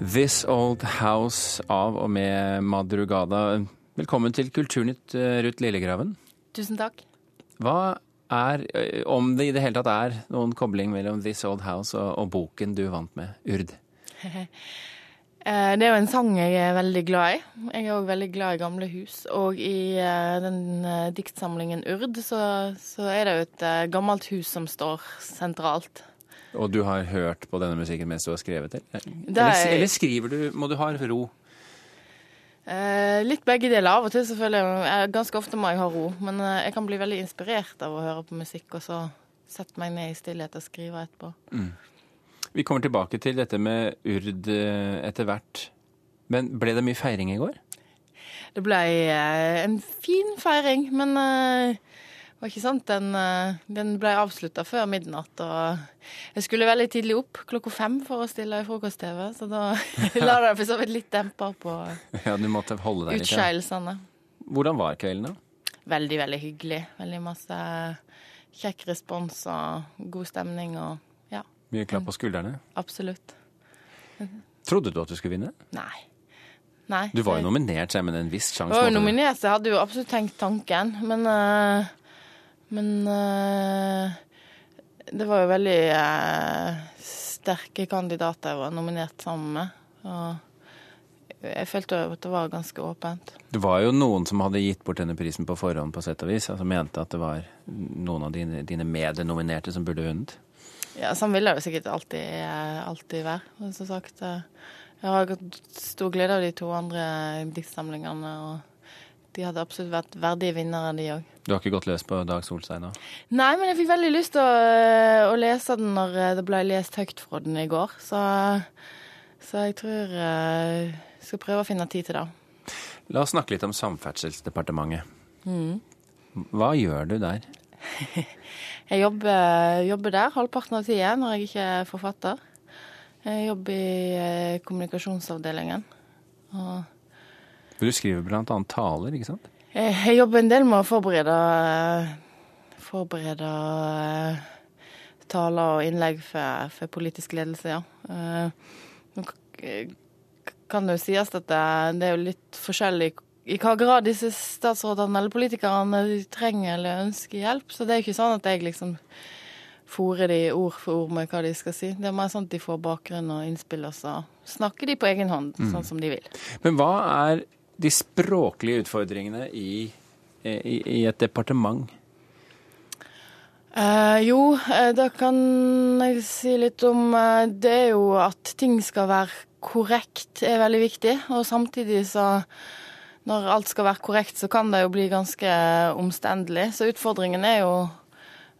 This Old House av og med Madrugada. Velkommen til Kulturnytt, eh, Ruth Lillegraven. Tusen takk. Hva er, eh, om det i det hele tatt er noen kobling mellom This Old House og, og boken du vant med, Urd? Eh, Det er jo en sang jeg er veldig glad i. Jeg er òg veldig glad i gamle hus. Og i den diktsamlingen Urd så, så er det jo et gammelt hus som står sentralt. Og du har hørt på denne musikken mens du har skrevet det? Det Eller, er- eller skriver du Må du ha ro? Eh, litt begge deler. Av og til selvfølgelig. Ganske ofte må jeg ha ro. Men eh, jeg kan bli veldig inspirert av å høre på musikk, og så sette meg ned i stillhet og skrive etterpå. Vi kommer tilbake til dette med Urd eh, etter hvert. Men ble det mye feiring i går? Det ble en fin feiring, men var ikke sant. Den, eh, den ble avslutta før midnatt. Og jeg skulle veldig tidlig opp, klokka fem, for å stille i frokost-TV. Så da la det for så vidt litt demper på Ja, du måtte holde deg utskeielsene. Hvordan var kvelden, da? Veldig, veldig hyggelig. Veldig masse kjekk respons og god stemning og ja, Mye klapp på skuldrene? absolutt. Trodde du at du skulle vinne? Nei. Nei. Du var jo nominert, men en viss sjanse. Jeg var jo nominert, jeg hadde jo absolutt tenkt tanken, men eh, Men eh, det var jo veldig eh, sterke kandidater jeg var nominert sammen med. Og jeg følte jo at det var ganske åpent. Det var jo noen som hadde gitt bort denne prisen på forhånd, på sett og vis. Altså mente at det var noen av dine, dine mednominerte som burde vunnet. Ja, Sånn vil det jo sikkert alltid, eh, alltid være. Men som sagt, jeg har stor glede av de to andre diktsamlingene. og de hadde absolutt vært verdige vinnere, de òg. Du har ikke gått løs på Dag Solstein da? Nei, men jeg fikk veldig lyst til å, eh, å lese den når eh, det ble lest høyt fra den i går. Så, så jeg tror jeg skal prøve å finne tid til det. La oss snakke litt om Samferdselsdepartementet. Hva gjør du der? Jeg jobber, jobber der halvparten av tida når jeg ikke er forfatter. Jeg jobber i eh, kommunikasjonsavdelingen. Og du skriver annet taler, ikke sant? jeg, jeg jobber en del med å forberede Forberede eh, taler og innlegg for, for politisk ledelse, ja. Eh, nå kan det jo sies at det, er jo litt forskjellig i hva grad disse statsrådene eller politikerne trenger eller ønsker hjelp. Så det er jo ikke sånn at jeg liksom fòrer de ord for ord med hva de skal si. Det er mer sånn at de får bakgrunn og innspill, og så snakker de på egen hånd, sånn som de vil. Men hva er de språklige utfordringene i, i, i et departement? Eh, jo, eh, da kan jeg si litt om eh, Det er jo at ting skal være korrekt, er veldig viktig. Og samtidig så Når alt skal være korrekt, så kan det jo bli ganske omstendelig. Så utfordringen er jo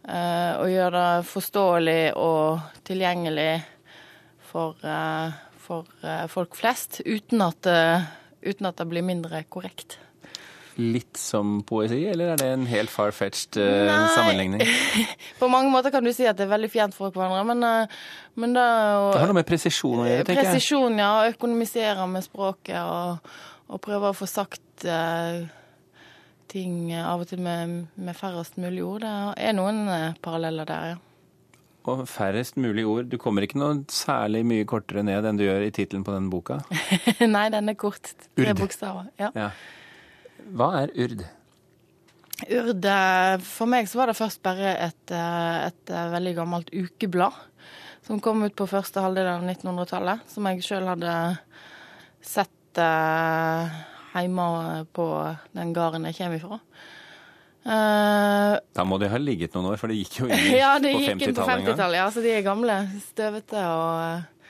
eh, å gjøre det forståelig og tilgjengelig for, eh, for eh, folk flest, uten at, det- uten at det blir mindre korrekt. Litt som poesi, eller er det en helt far-fetched uh, sammenligning? På mange måter kan du si at det er veldig fjernt fra hverandre, men, eh, men det og, Det har noe med presisjon å gjøre, tenker jeg. Presisjon, ja. Økonomisere med språket og, og prøve å få sagt uh, ting av og til med, med færrest mulig ord. Det er noen paralleller der, ja. Og færrest mulig ord. Du kommer ikke noe særlig mye kortere ned enn du gjør i tittelen på denne boka. Nei, den er kort. Tre bokstaver. Ja. Ja. Hva er urd? Urd eh, For meg så var det først bare et, eh, et eh, veldig gammelt ukeblad som kom ut på første halvdel av 1900-tallet, som jeg sjøl hadde sett hjemme på den gården jeg kommer ifra. Eh, Da må de ha ligget noen år, for det gikk jo inn ja, det på gikk inn på 50-tallet en gang. 50-tallet, ja, så de er gamle. Støvete og,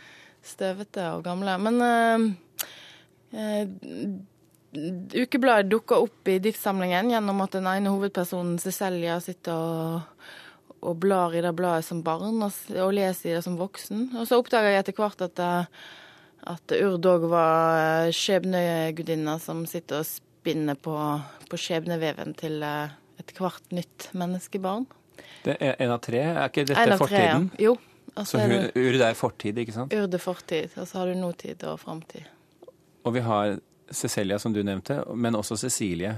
støvete og gamle. Men uh, uh, ukebladet dukka opp i diktsamlingen gjennom at den ene hovedpersonen, Cecilia, sitter og, og blar i det bladet som barn og, og leser i det som voksen. Og så oppdaga jeg etter hvert at, eh, at Urd òg var eh, skjebnegudinna som sitter og spinner på, på skjebneveven til eh, ethvert nytt menneskebarn. Det er en av tre. Er ikke dette tre, fortiden? ja. Jo. Altså, Så er urd er fortid, ikke sant? Urd er fortid, og så har du nåtid og framtid. Og vi har Cecilia, som du nevnte, men også Cecilie,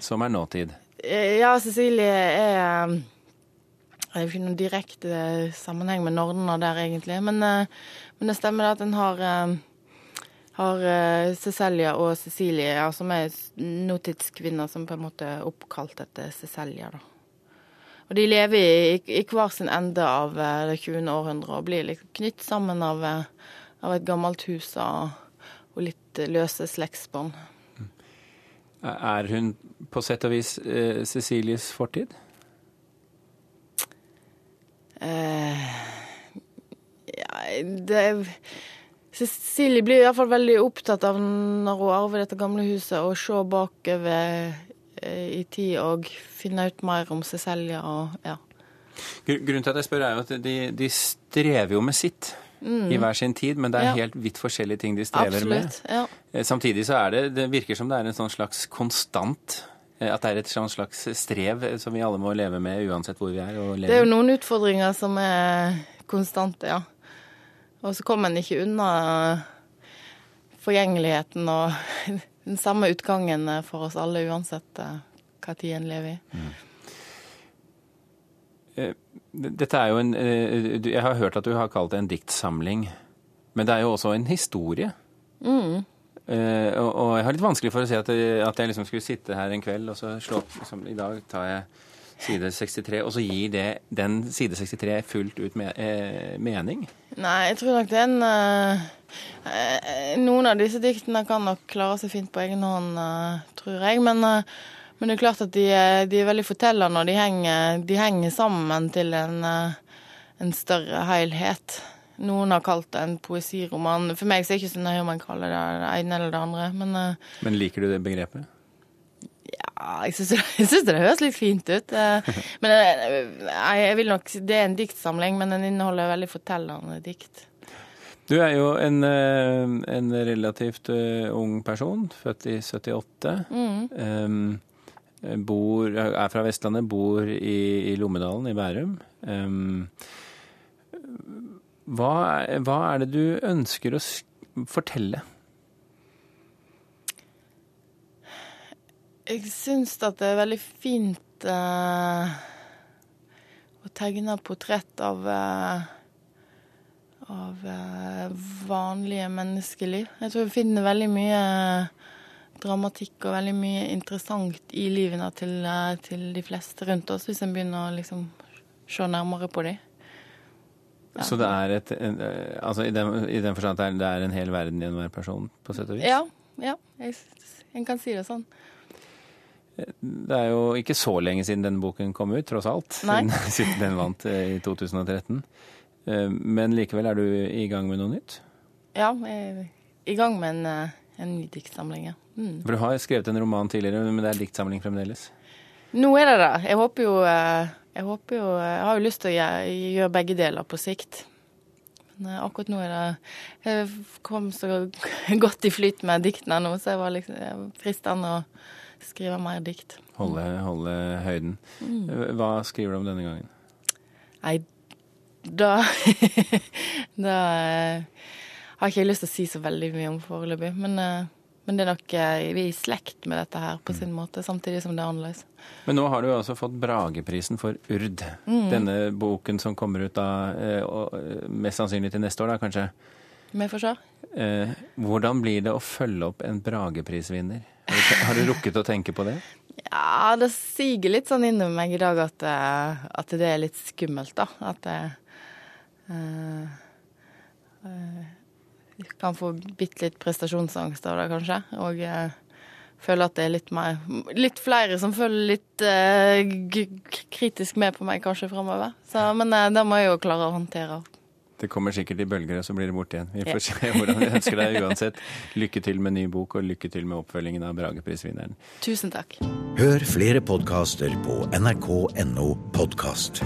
som er nåtid. Eh, Ja, Cecilie er Det er jo ikke noen direkte sammenheng med Nordna der, egentlig. Men, eh, men det stemmer at en har eh, har uh, Cecilia og Cecilie, ja, som er nåtidskvinner som på en måte er oppkalt etter Cecilia. da. Og de lever i, i, hver sin ende av uh, det 20. århundret og blir liksom knytt sammen av, uh, av, et gammelt hus og, og litt løse slektsbånd. Er hun på sett og vis Cecilies fortid? ja, det Cecilie blir iallfall veldig opptatt av når hun arver dette gamle huset, å se bakover eh, i tid og finne ut mer om Cecilie og ja. Grunnen til at jeg spør, er jo at de, de strever jo med sitt. Mm. i hver sin tid, men det er ja. helt vidt forskjellige ting de strever Absolutt, med. Ja. Eh, samtidig så er det Det virker som det er en sånn slags konstant eh, At det er et sånn slags strev som vi alle må leve med uansett hvor vi er. det er jo noen utfordringer som er konstante, ja. Og så kom en ikke unna forgjengeligheten og den samme utgangen for oss alle, uansett eh, hva tid en lever i. Mm. Eh, dette er jo en eh, Jeg har hørt at du har kalt det en diktsamling. Men det er jo også en historie. Mm. Og jeg har litt vanskelig for å si at jeg liksom skulle sitte her en kveld og så slå opp liksom, I dag tar jeg side 63, og så gir det den side 63 fullt ut me eh, mening? Nei, jeg tror nok det er en uh, Noen av disse diktene kan nok klare seg fint på egen hånd, eh, tror jeg. Men, uh, men, det er klart at de, de er veldig fortellende, og de henger, de henger sammen til en, en større helhet. Noen har kalt det en poesiroman. For meg så er det ikke så nøye om man kaller det det ene eller det andre. Men, men liker du det begrepet? Ja, jeg syns det høres litt fint ut. Eh, men jeg, jeg vil nok Det er en diktsamling, men den inneholder veldig fortellende dikt. Du er jo en, eh, en relativt ung person, født i 78. Mm. Bor, er fra Vestlandet, bor i, i Lommedalen i Bærum. Um, hva, hva, er det du ønsker å fortelle? Jeg syns at det er veldig fint eh, å tegne portrett av uh, av eh, vanlige menneskeliv. Jeg tror vi finner veldig mye dramatikk og veldig mye interessant i livene til, til de fleste rundt oss, hvis en begynner å liksom se nærmere på dem. Ja. Så det er et Altså i den, i den forstand at det er en hel verden i enhver person, på sett og vis? Ja. ja jeg, en kan si det sånn. Det er jo ikke så lenge siden denne boken kom ut, tross alt. Nei. Siden den vant eh, i 2013. Eh, men likevel er du i gang med noe nytt? Ja, jeg er i gang med en, eh, en ny diktsamling. Ja. Mm. For du har skrevet en roman tidligere, men det er diktsamling fremdeles? Nå er det det. Jeg håper jo Jeg, håper jo, jeg har jo lyst til å gjøre begge deler på sikt. Men akkurat nå er det Jeg kom så godt i flyt med diktene nå, så jeg var liksom fristende å Skrive mer dikt. Holde, holde høyden. Mm. Hva skriver du om denne gangen? Nei, da Da eh, har ikke jeg lyst til å si så veldig mye om foreløpig. Men, eh, men, det er nok eh, vi er i slekt med dette her på sin måte, samtidig som det er annerledes. Men nå har du altså fått Brageprisen for Urd. Mm. Denne boken som kommer ut da, mest sannsynlig til neste år, da kanskje? Vi får se. Hvordan blir det å følge opp en Brageprisvinner? Har du rukket å tenke på det? Ja, det siger litt sånn inni meg i dag at, eh, at, det er litt skummelt, da. At det uh, uh, kan få bitte litt prestasjonsangst av det, kanskje. Og uh, føler at det er litt mer Litt flere som følger litt uh, kritisk med på meg kanskje framover. Men det må jeg jo klare å håndtere. Det kommer sikkert i bølger, og så blir det borte igjen. Vi får se hvordan vi ønsker deg uansett. Lykke til med ny bok, og lykke til med oppfølgingen av Brageprisvinneren. Tusen takk. Hør flere podkaster på nrk.no podkast.